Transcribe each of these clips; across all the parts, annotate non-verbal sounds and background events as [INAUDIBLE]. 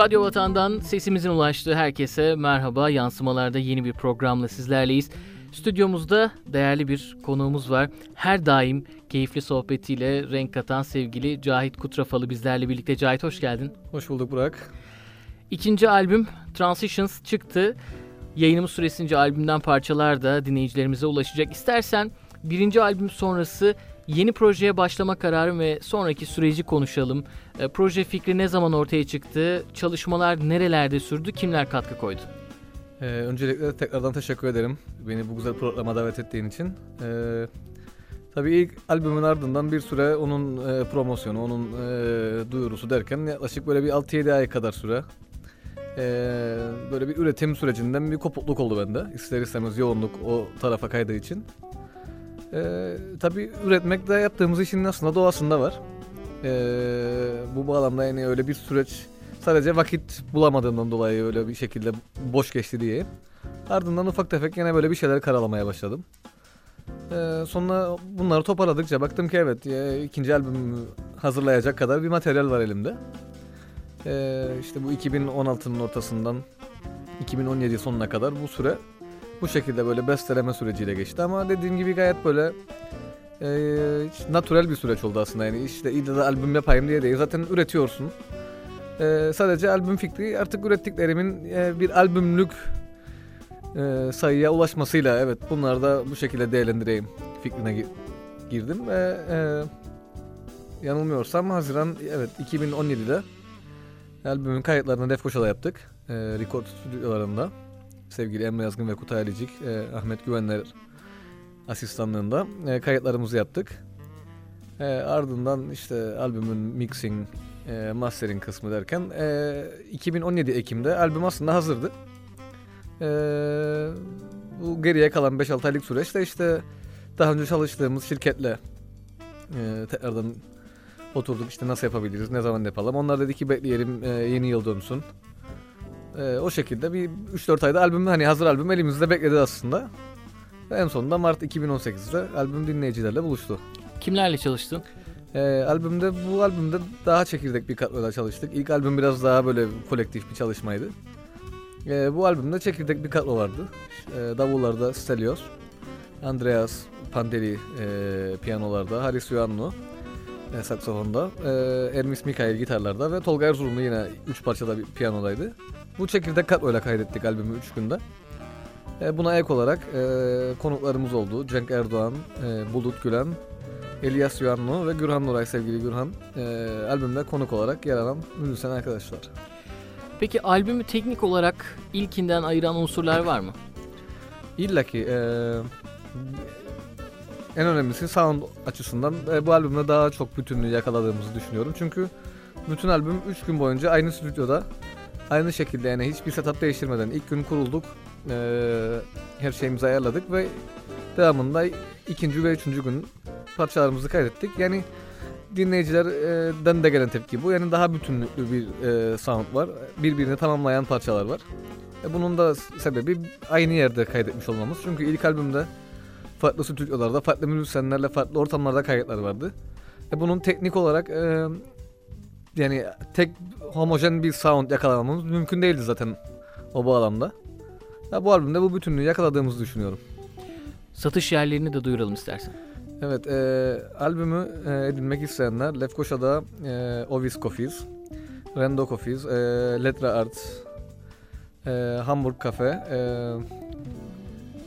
Radyo Vatan'dan sesimizin ulaştığı herkese merhaba. Yansımalarda yeni bir programla sizlerleyiz. Stüdyomuzda değerli bir konuğumuz var. Her daim keyifli sohbetiyle renk katan sevgili Cahit Kutrafalı bizlerle birlikte. Cahit hoş geldin. Hoş bulduk Burak. İkinci albüm Transitions çıktı. Yayınımız süresince albümden parçalar da dinleyicilerimize ulaşacak. İstersen birinci albüm sonrası yeni projeye başlama kararı ve sonraki süreci konuşalım. E, proje fikri ne zaman ortaya çıktı? Çalışmalar nerelerde sürdü? Kimler katkı koydu? Ee, öncelikle tekrardan teşekkür ederim beni bu güzel programa davet ettiğin için. Ee, tabii ilk albümün ardından bir süre onun e, promosyonu, onun e, duyurusu derken yaklaşık böyle bir 6-7 ay kadar süre ee, böyle bir üretim sürecinden bir kopukluk oldu bende. İster istemez yoğunluk o tarafa kaydığı için. Ee, tabii üretmek de yaptığımız işin aslında doğasında var. Ee, bu bağlamda yani öyle bir süreç sadece vakit bulamadığımdan dolayı öyle bir şekilde boş geçti diye. Ardından ufak tefek yine böyle bir şeyler karalamaya başladım. Ee, sonra bunları toparladıkça baktım ki evet e, ikinci albümü hazırlayacak kadar bir materyal var elimde. Ee, işte bu 2016'nın ortasından 2017 sonuna kadar bu süre bu şekilde böyle besteleme süreciyle geçti ama dediğim gibi gayet böyle e, natürel bir süreç oldu aslında yani işte illa da albüm yapayım diye değil zaten üretiyorsun. E, sadece albüm fikri artık ürettiklerimin e, bir albümlük e, sayıya ulaşmasıyla evet bunları da bu şekilde değerlendireyim fikrine gi- girdim ve e, yanılmıyorsam Haziran evet 2017'de albümün kayıtlarını Lefkoşa'da yaptık. E, Record stüdyolarında sevgili Emre Yazgın ve Kutay Alicik, e, Ahmet Güvenler asistanlığında e, kayıtlarımızı yaptık. E, ardından işte albümün mixing, e, mastering kısmı derken e, 2017 Ekim'de albüm aslında hazırdı. E, bu geriye kalan 5-6 aylık süreçte işte daha önce çalıştığımız şirketle e, tekrardan oturduk işte nasıl yapabiliriz, ne zaman yapalım. Onlar dedi ki bekleyelim e, yeni yıl dönsün. E, o şekilde bir 3-4 ayda albüm hani hazır albüm elimizde bekledi aslında. Ve en sonunda Mart 2018'de albüm dinleyicilerle buluştu. Kimlerle çalıştın? E, albümde bu albümde daha çekirdek bir kadroyla çalıştık. İlk albüm biraz daha böyle kolektif bir çalışmaydı. E, bu albümde çekirdek bir kadro vardı. E, davullarda Stelios, Andreas Pandeli e, piyanolarda, Haris Yuanlu e, saksafonda, e, Ermis Mikail gitarlarda ve Tolga Erzurumlu yine 3 parçada bir piyanodaydı. Bu çekirdek kadroyla kaydettik albümü 3 günde. E, buna ek olarak e, konuklarımız oldu. Cenk Erdoğan, e, Bulut Gülen, Elias Yuanlu ve Gürhan Nuray sevgili Gürhan. E, albümde konuk olarak yer alan müzisyen arkadaşlar. Peki albümü teknik olarak ilkinden ayıran unsurlar var mı? İlla ki e, en önemlisi sound açısından e, bu albümde daha çok bütünlüğü yakaladığımızı düşünüyorum. Çünkü bütün albüm 3 gün boyunca aynı stüdyoda aynı şekilde yani hiçbir setup değiştirmeden ilk gün kurulduk. E, her şeyimizi ayarladık ve devamında ikinci ve üçüncü gün parçalarımızı kaydettik. Yani dinleyicilerden de gelen tepki bu. Yani daha bütünlüklü bir e, sound var. Birbirini tamamlayan parçalar var. E, bunun da sebebi aynı yerde kaydetmiş olmamız. Çünkü ilk albümde farklı stüdyolarda, farklı müzisyenlerle, farklı ortamlarda kayıtlar vardı. E, bunun teknik olarak e, yani tek homojen bir sound yakalamamız mümkün değildi zaten o bağlamda. Ya, bu albümde bu bütünlüğü yakaladığımızı düşünüyorum. Satış yerlerini de duyuralım istersen. Evet, e, albümü e, edinmek isteyenler Lefkoşa'da e, Ovis Coffees, Rendo Coffees, e, Letra Art, e, Hamburg Cafe, e,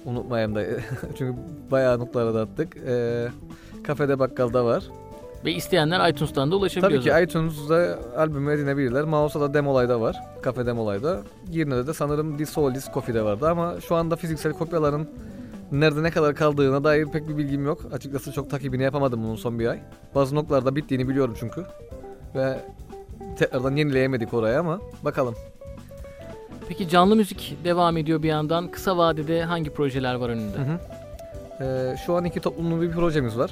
unutmayayım da [LAUGHS] çünkü bayağı notlara dağıttık. E, kafede bakkalda var. Ve isteyenler iTunes'tan da ulaşabiliyor. Tabii ki iTunes'da albümü edinebilirler. Mouse'da Demolay'da var. Kafe Demolay'da. Yerine de sanırım The Solis Coffee'de vardı ama şu anda fiziksel kopyaların nerede ne kadar kaldığına dair pek bir bilgim yok. Açıkçası çok takibini yapamadım bunun son bir ay. Bazı noktalarda bittiğini biliyorum çünkü. Ve tekrardan yenileyemedik oraya ama bakalım. Peki canlı müzik devam ediyor bir yandan. Kısa vadede hangi projeler var önünde? Hı hı. Ee, şu an iki toplumlu bir projemiz var.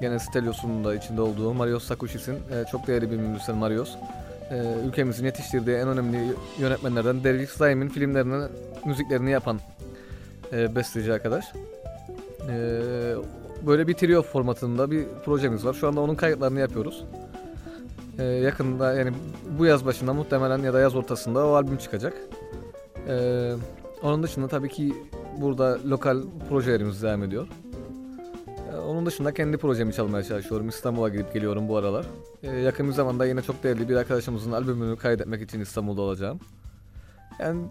Gene Stelios'un da içinde olduğu Marios Sakuşis'in e, çok değerli bir müzisyen Marios. E, ülkemizin yetiştirdiği en önemli yönetmenlerden Derviş Zaim'in filmlerini, müziklerini yapan e, besteci arkadaş. E, böyle bir trio formatında bir projemiz var. Şu anda onun kayıtlarını yapıyoruz. E, yakında yani bu yaz başında muhtemelen ya da yaz ortasında o albüm çıkacak. E, onun dışında tabii ki burada lokal projelerimiz devam ediyor. E, onun dışında kendi projemi çalmaya çalışıyorum. İstanbul'a gidip geliyorum bu aralar. E, yakın bir zamanda yine çok değerli bir arkadaşımızın albümünü kaydetmek için İstanbul'da olacağım. Yani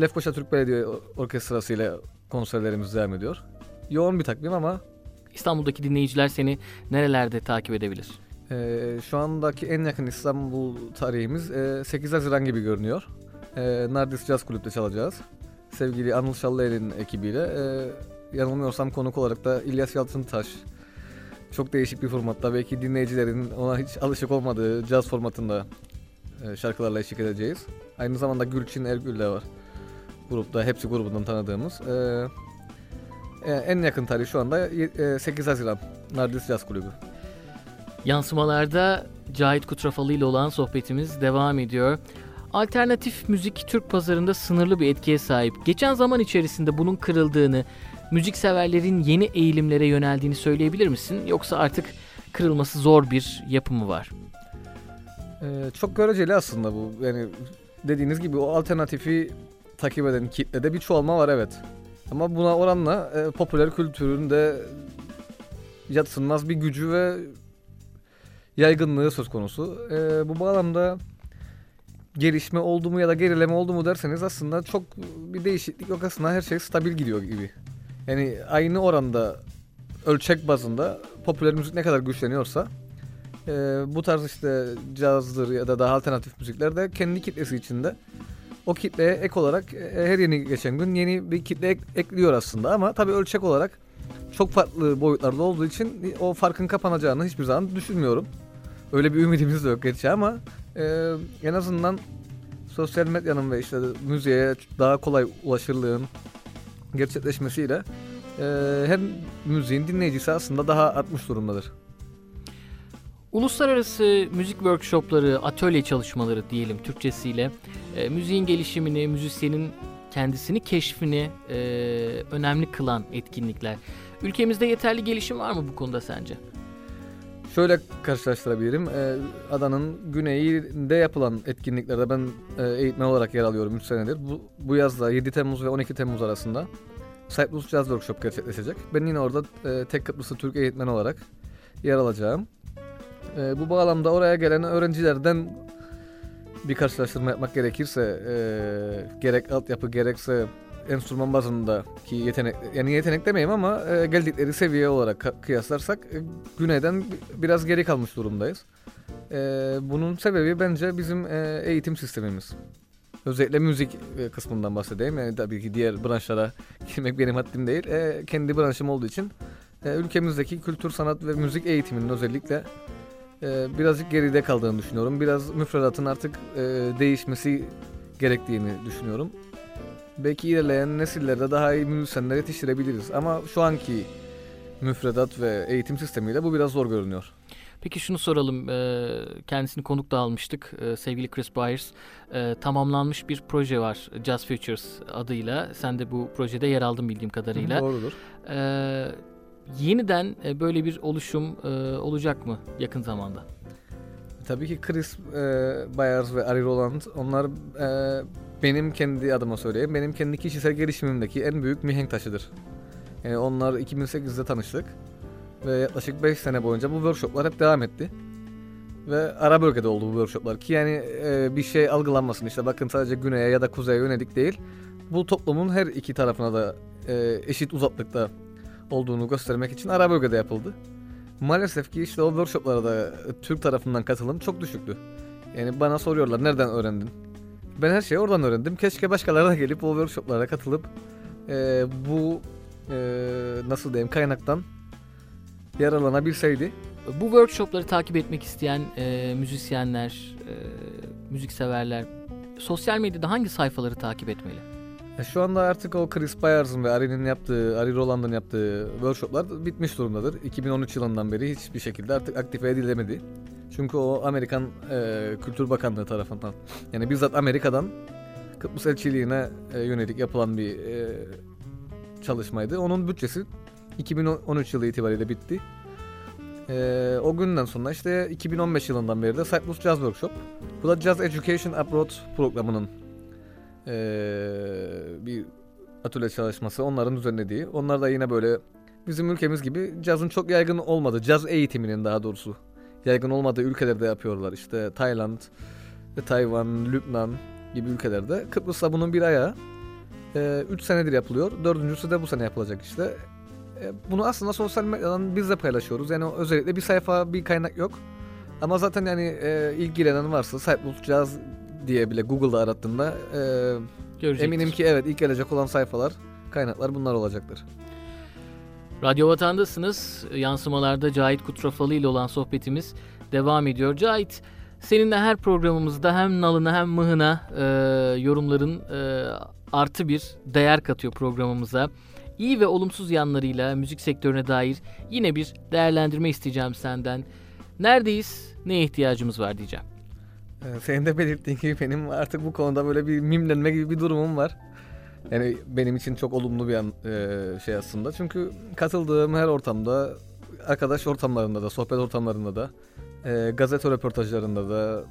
Lefkoşa Türk Belediye Orkestrası ile konserlerimiz devam ediyor. Yoğun bir takvim ama İstanbul'daki dinleyiciler seni nerelerde takip edebilir? E, şu andaki en yakın İstanbul tarihimiz e, 8 Haziran gibi görünüyor. E, Nardis Jazz Kulüp'te çalacağız. Sevgili Anıl Şallıer'in ekibiyle. E, yanılmıyorsam konuk olarak da İlyas Yalçıntaş. Çok değişik bir formatta belki dinleyicilerin ona hiç alışık olmadığı caz formatında e, şarkılarla eşlik edeceğiz. Aynı zamanda Gülçin Ergül de var grupta. Hepsi grubundan tanıdığımız. E, e, en yakın tarih şu anda e, 8 Haziran Nardis Jazz Kulübü. Yansımalarda Cahit Kutrafalı ile olan sohbetimiz devam ediyor. Alternatif müzik Türk pazarında sınırlı bir etkiye sahip. Geçen zaman içerisinde bunun kırıldığını, müzik severlerin yeni eğilimlere yöneldiğini söyleyebilir misin? Yoksa artık kırılması zor bir yapı mı var? Ee, çok göreceli aslında bu. Yani dediğiniz gibi o alternatifi takip eden kitlede bir çoğalma var evet. Ama buna oranla e, popüler kültürün de yatsınmaz bir gücü ve yaygınlığı söz konusu. E, bu bağlamda gelişme oldu mu ya da gerileme oldu mu derseniz aslında çok bir değişiklik yok aslında her şey stabil gidiyor gibi. Yani aynı oranda ölçek bazında popüler müzik ne kadar güçleniyorsa e, bu tarz işte cazdır ya da daha alternatif müzikler de kendi kitlesi içinde o kitleye ek olarak e, her yeni geçen gün yeni bir kitle ek- ekliyor aslında ama tabii ölçek olarak çok farklı boyutlarda olduğu için o farkın kapanacağını hiçbir zaman düşünmüyorum. Öyle bir ümidimiz de yok gerçi ama e, en azından sosyal medyanın ve işte müziğe daha kolay ulaşırlığın gerçekleşmesiyle e, her müziğin dinleyicisi aslında daha artmış durumdadır. Uluslararası müzik workshopları, atölye çalışmaları diyelim Türkçesiyle e, müziğin gelişimini, müzisyenin kendisini keşfini e, önemli kılan etkinlikler. Ülkemizde yeterli gelişim var mı bu konuda sence? Şöyle karşılaştırabilirim. Ee, adanın güneyinde yapılan etkinliklerde ben e, eğitmen olarak yer alıyorum 3 senedir. Bu, bu yazda 7 Temmuz ve 12 Temmuz arasında Cyprus Jazz Workshop gerçekleşecek. Ben yine orada e, tek Kıbrıslı Türk eğitmen olarak yer alacağım. E, bu bağlamda oraya gelen öğrencilerden bir karşılaştırma yapmak gerekirse e, gerek altyapı gerekse enstrüman bazında ki yetenek yani yetenek demeyeyim ama e, geldikleri seviye olarak kıyaslarsak e, güneyden biraz geri kalmış durumdayız. E, bunun sebebi bence bizim e, eğitim sistemimiz. Özellikle müzik e, kısmından bahsedeyim. Yani tabii ki diğer branşlara [LAUGHS] girmek benim haddim değil. E, kendi branşım olduğu için e, ülkemizdeki kültür, sanat ve müzik eğitiminin özellikle e, birazcık geride kaldığını düşünüyorum. Biraz müfredatın artık e, değişmesi gerektiğini düşünüyorum belki ilerleyen nesillerde daha iyi müzisyenler yetiştirebiliriz. Ama şu anki müfredat ve eğitim sistemiyle bu biraz zor görünüyor. Peki şunu soralım. e, Kendisini konuk da almıştık. E, Sevgili Chris Byers. E, Tamamlanmış bir proje var. Jazz Futures adıyla. Sen de bu projede yer aldın bildiğim kadarıyla. Doğrudur. E, Yeniden e, böyle bir oluşum e, olacak mı yakın zamanda? Tabii ki Chris e, Byers ve Ari Roland onlar benim kendi adıma söyleyeyim. Benim kendi kişisel gelişimimdeki en büyük mihenk taşıdır. Yani onlar 2008'de tanıştık. Ve yaklaşık 5 sene boyunca bu workshoplar hep devam etti. Ve ara bölgede oldu bu workshoplar ki yani e, bir şey algılanmasın işte bakın sadece güneye ya da kuzeye yönelik değil. Bu toplumun her iki tarafına da e, eşit uzaklıkta olduğunu göstermek için ara bölgede yapıldı. Maalesef ki işte o workshoplara da Türk tarafından katılım çok düşüktü. Yani bana soruyorlar nereden öğrendin? Ben her şeyi oradan öğrendim. Keşke başkaları da gelip o workshoplara katılıp e, bu e, nasıl diyeyim kaynaktan yararlanabilseydi. Bu workshopları takip etmek isteyen e, müzisyenler, e, müzikseverler sosyal medyada hangi sayfaları takip etmeli? E, Şu anda artık o Chris Byers'ın ve Ari'nin yaptığı, Ari Roland'ın yaptığı workshoplar bitmiş durumdadır. 2013 yılından beri hiçbir şekilde artık aktive edilemedi. Çünkü o Amerikan e, Kültür Bakanlığı tarafından yani bizzat Amerika'dan Kıbrıs elçiliğine e, yönelik yapılan bir e, çalışmaydı. Onun bütçesi 2013 yılı itibariyle bitti. Ee, o günden sonra işte 2015 yılından beri de Cyprus Jazz Workshop. Bu da Jazz Education Abroad programının ee, bir atölye çalışması. Onların düzenlediği. Onlar da yine böyle bizim ülkemiz gibi cazın çok yaygın olmadığı, caz eğitiminin daha doğrusu yaygın olmadığı ülkelerde yapıyorlar. İşte Tayland, Tayvan, Lübnan gibi ülkelerde. Kıbrıs'ta bunun bir ayağı. 3 ee, senedir yapılıyor. Dördüncüsü de bu sene yapılacak işte. Ee, bunu aslında sosyal medyadan biz de paylaşıyoruz. Yani özellikle bir sayfa, bir kaynak yok. Ama zaten yani e, ilgilenen varsa Cyprus Jazz diye bile Google'da arattığında e, eminim ki evet ilk gelecek olan sayfalar, kaynaklar bunlar olacaktır. Radyo Vatan'dasınız. Yansımalarda Cahit Kutrafalı ile olan sohbetimiz devam ediyor. Cahit, seninle her programımızda hem nalına hem mıhına e, yorumların e, artı bir değer katıyor programımıza. İyi ve olumsuz yanlarıyla müzik sektörüne dair yine bir değerlendirme isteyeceğim senden. Neredeyiz, neye ihtiyacımız var diyeceğim. Ee, senin de belirttiğin gibi benim artık bu konuda böyle bir mimlenme gibi bir durumum var. Yani benim için çok olumlu bir an, e, şey aslında. Çünkü katıldığım her ortamda, arkadaş ortamlarında da, sohbet ortamlarında da, e, gazete röportajlarında da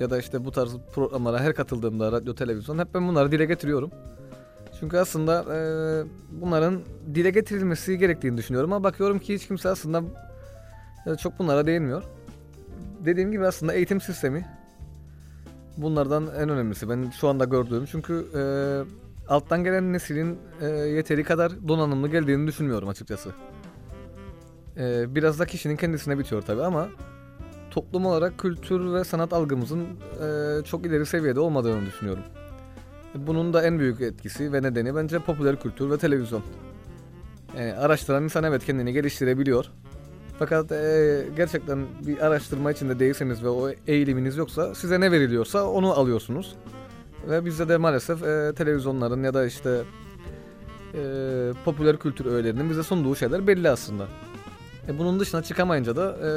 ya da işte bu tarz programlara her katıldığımda radyo, televizyon hep ben bunları dile getiriyorum. Çünkü aslında e, bunların dile getirilmesi gerektiğini düşünüyorum ama bakıyorum ki hiç kimse aslında e, çok bunlara değinmiyor. Dediğim gibi aslında eğitim sistemi bunlardan en önemlisi. Ben şu anda gördüğüm çünkü e, alttan gelen neslin e, yeteri kadar donanımlı geldiğini düşünmüyorum açıkçası. E, biraz da kişinin kendisine bitiyor tabi ama toplum olarak kültür ve sanat algımızın e, çok ileri seviyede olmadığını düşünüyorum. Bunun da en büyük etkisi ve nedeni bence popüler kültür ve televizyon. Yani araştıran insan evet kendini geliştirebiliyor. Fakat e, gerçekten bir araştırma içinde değilseniz ve o eğiliminiz yoksa size ne veriliyorsa onu alıyorsunuz. Ve bizde de maalesef e, televizyonların ya da işte e, popüler kültür öğelerinin bize sunduğu şeyler belli aslında. E, bunun dışına çıkamayınca da e,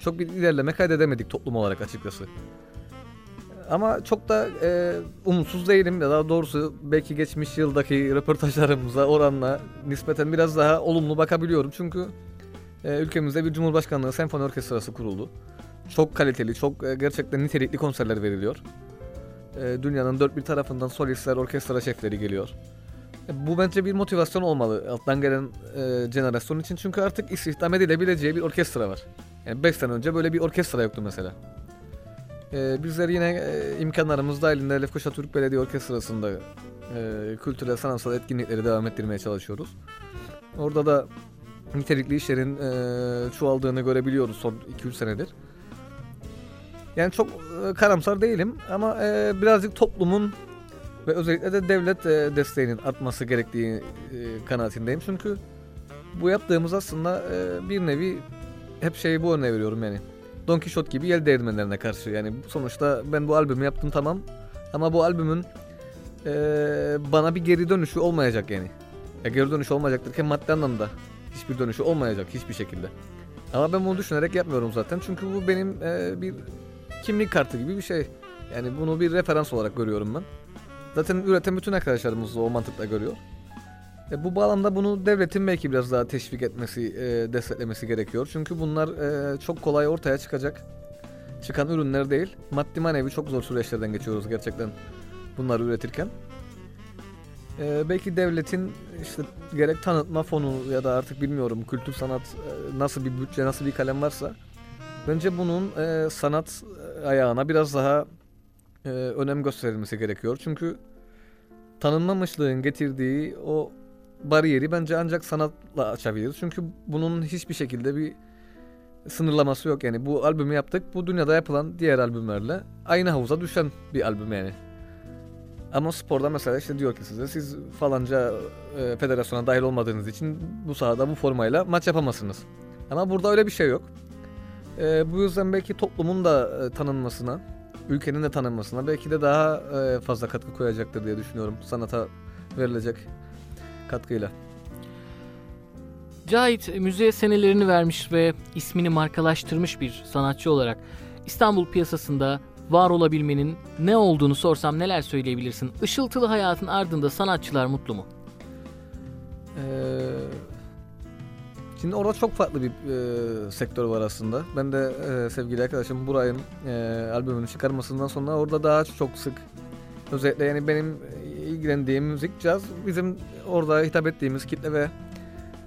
çok bir ilerleme kaydedemedik toplum olarak açıkçası. Ama çok da e, umutsuz değilim daha doğrusu belki geçmiş yıldaki röportajlarımıza oranla nispeten biraz daha olumlu bakabiliyorum. Çünkü e, ülkemizde bir Cumhurbaşkanlığı Senfoni Orkestrası kuruldu. Çok kaliteli, çok e, gerçekten nitelikli konserler veriliyor. E, dünyanın dört bir tarafından solistler, orkestra şefleri geliyor. E, bu bence bir motivasyon olmalı alttan gelen e, jenerasyon için. Çünkü artık istihdam edilebileceği bir orkestra var. Yani 5 sene önce böyle bir orkestra yoktu mesela. E, bizler yine e, imkanlarımız dahilinde Lefkoşa Türk Belediye Orkestrası'nda e, kültürel sanatsal etkinlikleri devam ettirmeye çalışıyoruz. Orada da nitelikli işlerin e, çoğaldığını görebiliyoruz son 2-3 senedir. Yani çok e, karamsar değilim ama e, birazcık toplumun ve özellikle de devlet e, desteğinin artması gerektiği kanaatindeyim. Çünkü bu yaptığımız aslında bir nevi hep şeyi bu örneği veriyorum yani. Don Quixote gibi yel değirmenlerine karşı. Yani sonuçta ben bu albümü yaptım tamam ama bu albümün bana bir geri dönüşü olmayacak yani. Ya geri dönüşü olmayacak derken maddi anlamda hiçbir dönüşü olmayacak hiçbir şekilde. Ama ben bunu düşünerek yapmıyorum zaten. Çünkü bu benim bir kimlik kartı gibi bir şey. Yani bunu bir referans olarak görüyorum ben. Zaten üreten bütün arkadaşlarımız o mantıkla görüyor. E, bu bağlamda bunu devletin belki biraz daha teşvik etmesi, e, desteklemesi gerekiyor. Çünkü bunlar e, çok kolay ortaya çıkacak, çıkan ürünler değil. Maddi manevi çok zor süreçlerden geçiyoruz gerçekten bunları üretirken. E, belki devletin işte gerek tanıtma fonu ya da artık bilmiyorum kültür sanat e, nasıl bir bütçe, nasıl bir kalem varsa bence bunun e, sanat ayağına biraz daha e, önem gösterilmesi gerekiyor. Çünkü tanınmamışlığın getirdiği o bariyeri bence ancak sanatla açabiliriz. Çünkü bunun hiçbir şekilde bir sınırlaması yok. Yani bu albümü yaptık. Bu dünyada yapılan diğer albümlerle aynı havuza düşen bir albüm yani. Ama sporda mesela işte diyor ki size siz falanca e, federasyona dahil olmadığınız için bu sahada bu formayla maç yapamazsınız. Ama burada öyle bir şey yok. E, bu yüzden belki toplumun da e, tanınmasına, ülkenin de tanınmasına belki de daha e, fazla katkı koyacaktır diye düşünüyorum sanata verilecek katkıyla. Cahit müziğe senelerini vermiş ve ismini markalaştırmış bir sanatçı olarak İstanbul piyasasında var olabilmenin ne olduğunu sorsam neler söyleyebilirsin? Işıltılı hayatın ardında sanatçılar mutlu mu? Ee, Şimdi orada çok farklı bir e, sektör var aslında. Ben de e, sevgili arkadaşım Buray'ın e, albümünü çıkarmasından sonra orada daha çok sık özellikle yani benim ilgilendiğim müzik caz bizim orada hitap ettiğimiz kitle ve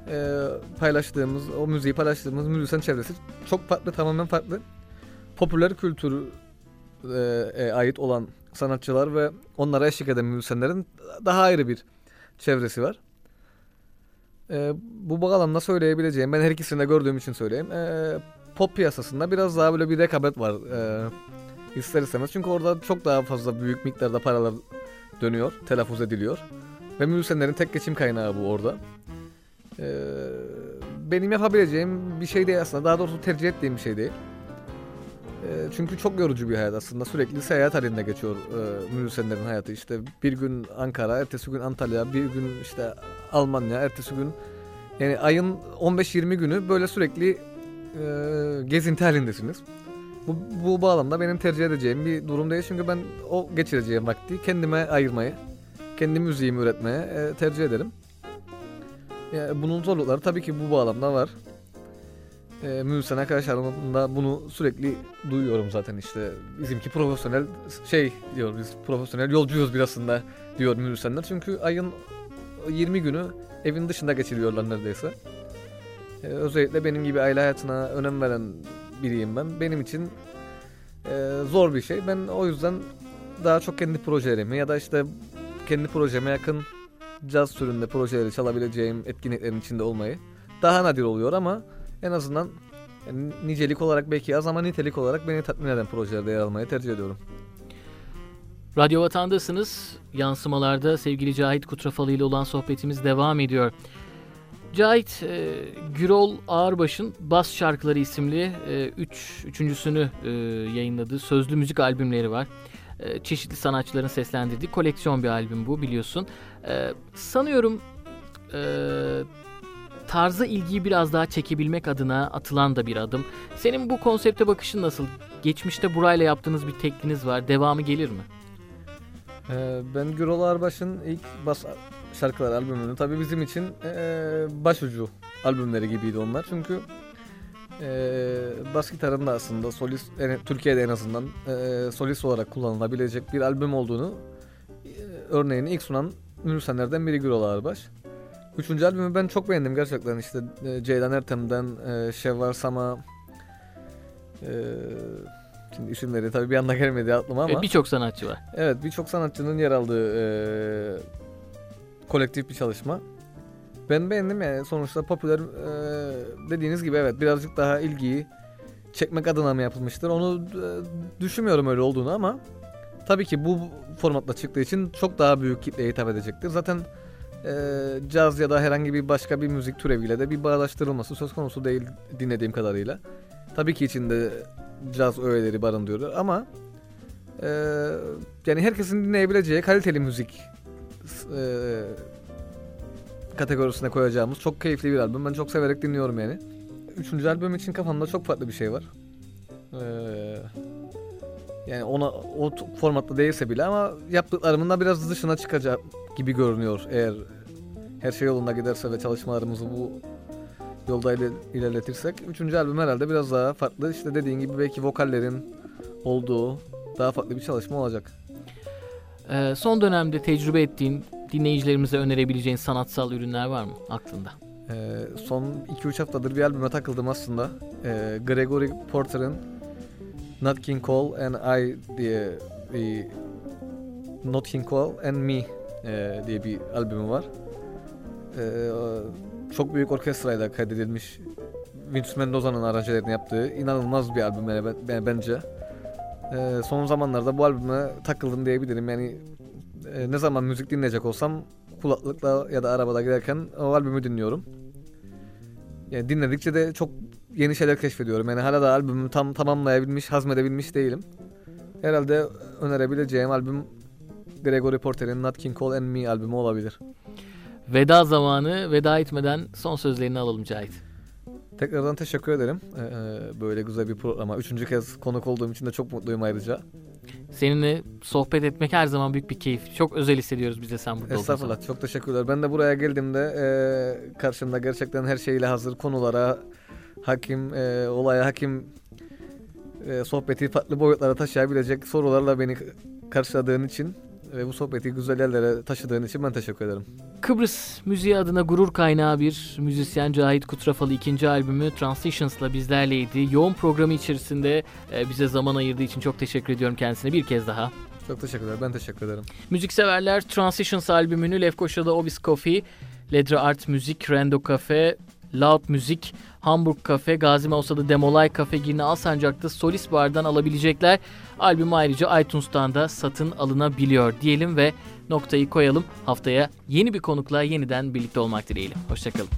e, paylaştığımız o müziği paylaştığımız müzisyen çevresi çok farklı tamamen farklı. Popüler kültür e, ait olan sanatçılar ve onlara eşlik eden müzisyenlerin daha ayrı bir çevresi var. E, bu bağlamda söyleyebileceğim, ben her ikisini de gördüğüm için söyleyeyim. E, pop piyasasında biraz daha böyle bir rekabet var. E, ister istemez. Çünkü orada çok daha fazla büyük miktarda paralar dönüyor, telaffuz ediliyor. Ve müzisyenlerin tek geçim kaynağı bu orada. E, benim yapabileceğim bir şey değil aslında. Daha doğrusu tercih ettiğim bir şey değil. E, çünkü çok yorucu bir hayat aslında. Sürekli seyahat halinde geçiyor e, müzisyenlerin hayatı. İşte bir gün Ankara, ertesi gün Antalya, bir gün işte Almanya, ertesi gün yani ayın 15-20 günü böyle sürekli e, gezinti halindesiniz. Bu, bu bağlamda benim tercih edeceğim bir durum değil çünkü ben o geçireceğim vakti kendime ayırmayı, kendi müziğimi üretmeye e, tercih ederim. Yani bunun zorlukları tabii ki bu bağlamda var. E, müzisyen arkadaşlarımda bunu sürekli duyuyorum zaten işte. Bizimki profesyonel şey diyor biz profesyonel yolcuyuz bir aslında diyor müzisyenler. Çünkü ayın 20 günü evin dışında geçiriyorlar neredeyse. Ee, özellikle benim gibi aile hayatına önem veren biriyim ben. Benim için e, zor bir şey. Ben o yüzden daha çok kendi projelerimi ya da işte kendi projeme yakın caz türünde projeleri çalabileceğim etkinliklerin içinde olmayı daha nadir oluyor ama en azından yani nicelik olarak belki az ama nitelik olarak beni tatmin eden projelerde yer almayı tercih ediyorum. Radyo Vatan'dasınız. Yansımalarda sevgili Cahit Kutrafalı ile olan sohbetimiz devam ediyor. Cahit e, Gürol Ağırbaş'ın Bas Şarkıları isimli e, üç, üçüncüsünü e, yayınladığı sözlü müzik albümleri var. E, çeşitli sanatçıların seslendirdiği koleksiyon bir albüm bu biliyorsun. E, sanıyorum e, tarza ilgiyi biraz daha çekebilmek adına atılan da bir adım. Senin bu konsepte bakışın nasıl? Geçmişte burayla yaptığınız bir tekliniz var. Devamı gelir mi? Ee, ben Gürol Arbaş'ın ilk bas şarkılar albümünü tabii bizim için e, başucu albümleri gibiydi onlar. Çünkü e, bas gitarın da aslında solist yani Türkiye'de en azından e, solist olarak kullanılabilecek bir albüm olduğunu e, örneğini ilk sunan müzisyenlerden biri Gürol Arbaş. Üçüncü albümü ben çok beğendim gerçekten işte e, Ceylan Ertem'den e, Şevval Sama e, Şimdi isimleri tabii bir anda gelmedi aklıma ama. Birçok sanatçı var. Evet birçok sanatçının yer aldığı e, kolektif bir çalışma. Ben beğendim yani sonuçta popüler e, dediğiniz gibi evet birazcık daha ilgiyi çekmek adına mı yapılmıştır onu e, düşünmüyorum öyle olduğunu ama tabii ki bu formatla çıktığı için çok daha büyük kitleye hitap edecektir. Zaten e, caz ya da herhangi bir başka bir müzik türeviyle de bir bağdaştırılması söz konusu değil dinlediğim kadarıyla. Tabii ki içinde caz öğeleri barındırıyor ama e, yani herkesin dinleyebileceği kaliteli müzik e, kategorisine koyacağımız çok keyifli bir albüm. Ben çok severek dinliyorum yani. Üçüncü albüm için kafamda çok farklı bir şey var. Ee, yani ona o formatta değilse bile ama yaptıklarımın da biraz dışına çıkacak gibi görünüyor eğer her şey yolunda giderse ve çalışmalarımızı bu yolda ilerletirsek. Üçüncü albüm herhalde biraz daha farklı. İşte dediğin gibi belki vokallerin olduğu daha farklı bir çalışma olacak. Ee, son dönemde tecrübe ettiğin, dinleyicilerimize önerebileceğin sanatsal ürünler var mı aklında? Ee, son 2-3 haftadır bir albüme takıldım aslında. Ee, Gregory Porter'ın Not King Cole and I diye bir Not King Cole and Me e, diye bir albümü var. Ee, çok büyük orkestrayla kaydedilmiş Vince Mendoza'nın aranjelerini yaptığı inanılmaz bir albüm yani bence. Ee, son zamanlarda bu albüme takıldım diyebilirim. Yani e, ne zaman müzik dinleyecek olsam kulaklıkla ya da arabada giderken o albümü dinliyorum. Yani dinledikçe de çok yeni şeyler keşfediyorum. Yani hala da albümü tam tamamlayabilmiş, hazmedebilmiş değilim. Herhalde önerebileceğim albüm Gregory Porter'in Not King Cole and Me albümü olabilir. Veda zamanı. Veda etmeden son sözlerini alalım Cahit. Tekrardan teşekkür ederim. Ee, böyle güzel bir programa. Üçüncü kez konuk olduğum için de çok mutluyum ayrıca. Seninle sohbet etmek her zaman büyük bir keyif. Çok özel hissediyoruz bize sen burada Estağfurullah. Çok teşekkürler. Ben de buraya geldiğimde e, karşımda gerçekten her şeyle hazır konulara hakim, e, olaya hakim e, sohbeti farklı boyutlara taşıyabilecek sorularla beni karşıladığın için ve bu sohbeti güzel yerlere taşıdığın için ben teşekkür ederim. Kıbrıs müziği adına gurur kaynağı bir müzisyen Cahit Kutrafalı ikinci albümü Transitions'la bizlerleydi. Yoğun programı içerisinde e, bize zaman ayırdığı için çok teşekkür ediyorum kendisine bir kez daha. Çok teşekkürler. Ben teşekkür ederim. Müzikseverler Transitions albümünü Lefkoşa'da Obis Coffee, Ledre Art Müzik, Rendo Cafe, Loud Müzik, Hamburg Cafe, Gazi Mausa'da Demolay Cafe, Girne Alsancak'ta Solis Bar'dan alabilecekler. Albüm ayrıca iTunes'tan da satın alınabiliyor diyelim ve noktayı koyalım. Haftaya yeni bir konukla yeniden birlikte olmak dileğiyle. Hoşçakalın.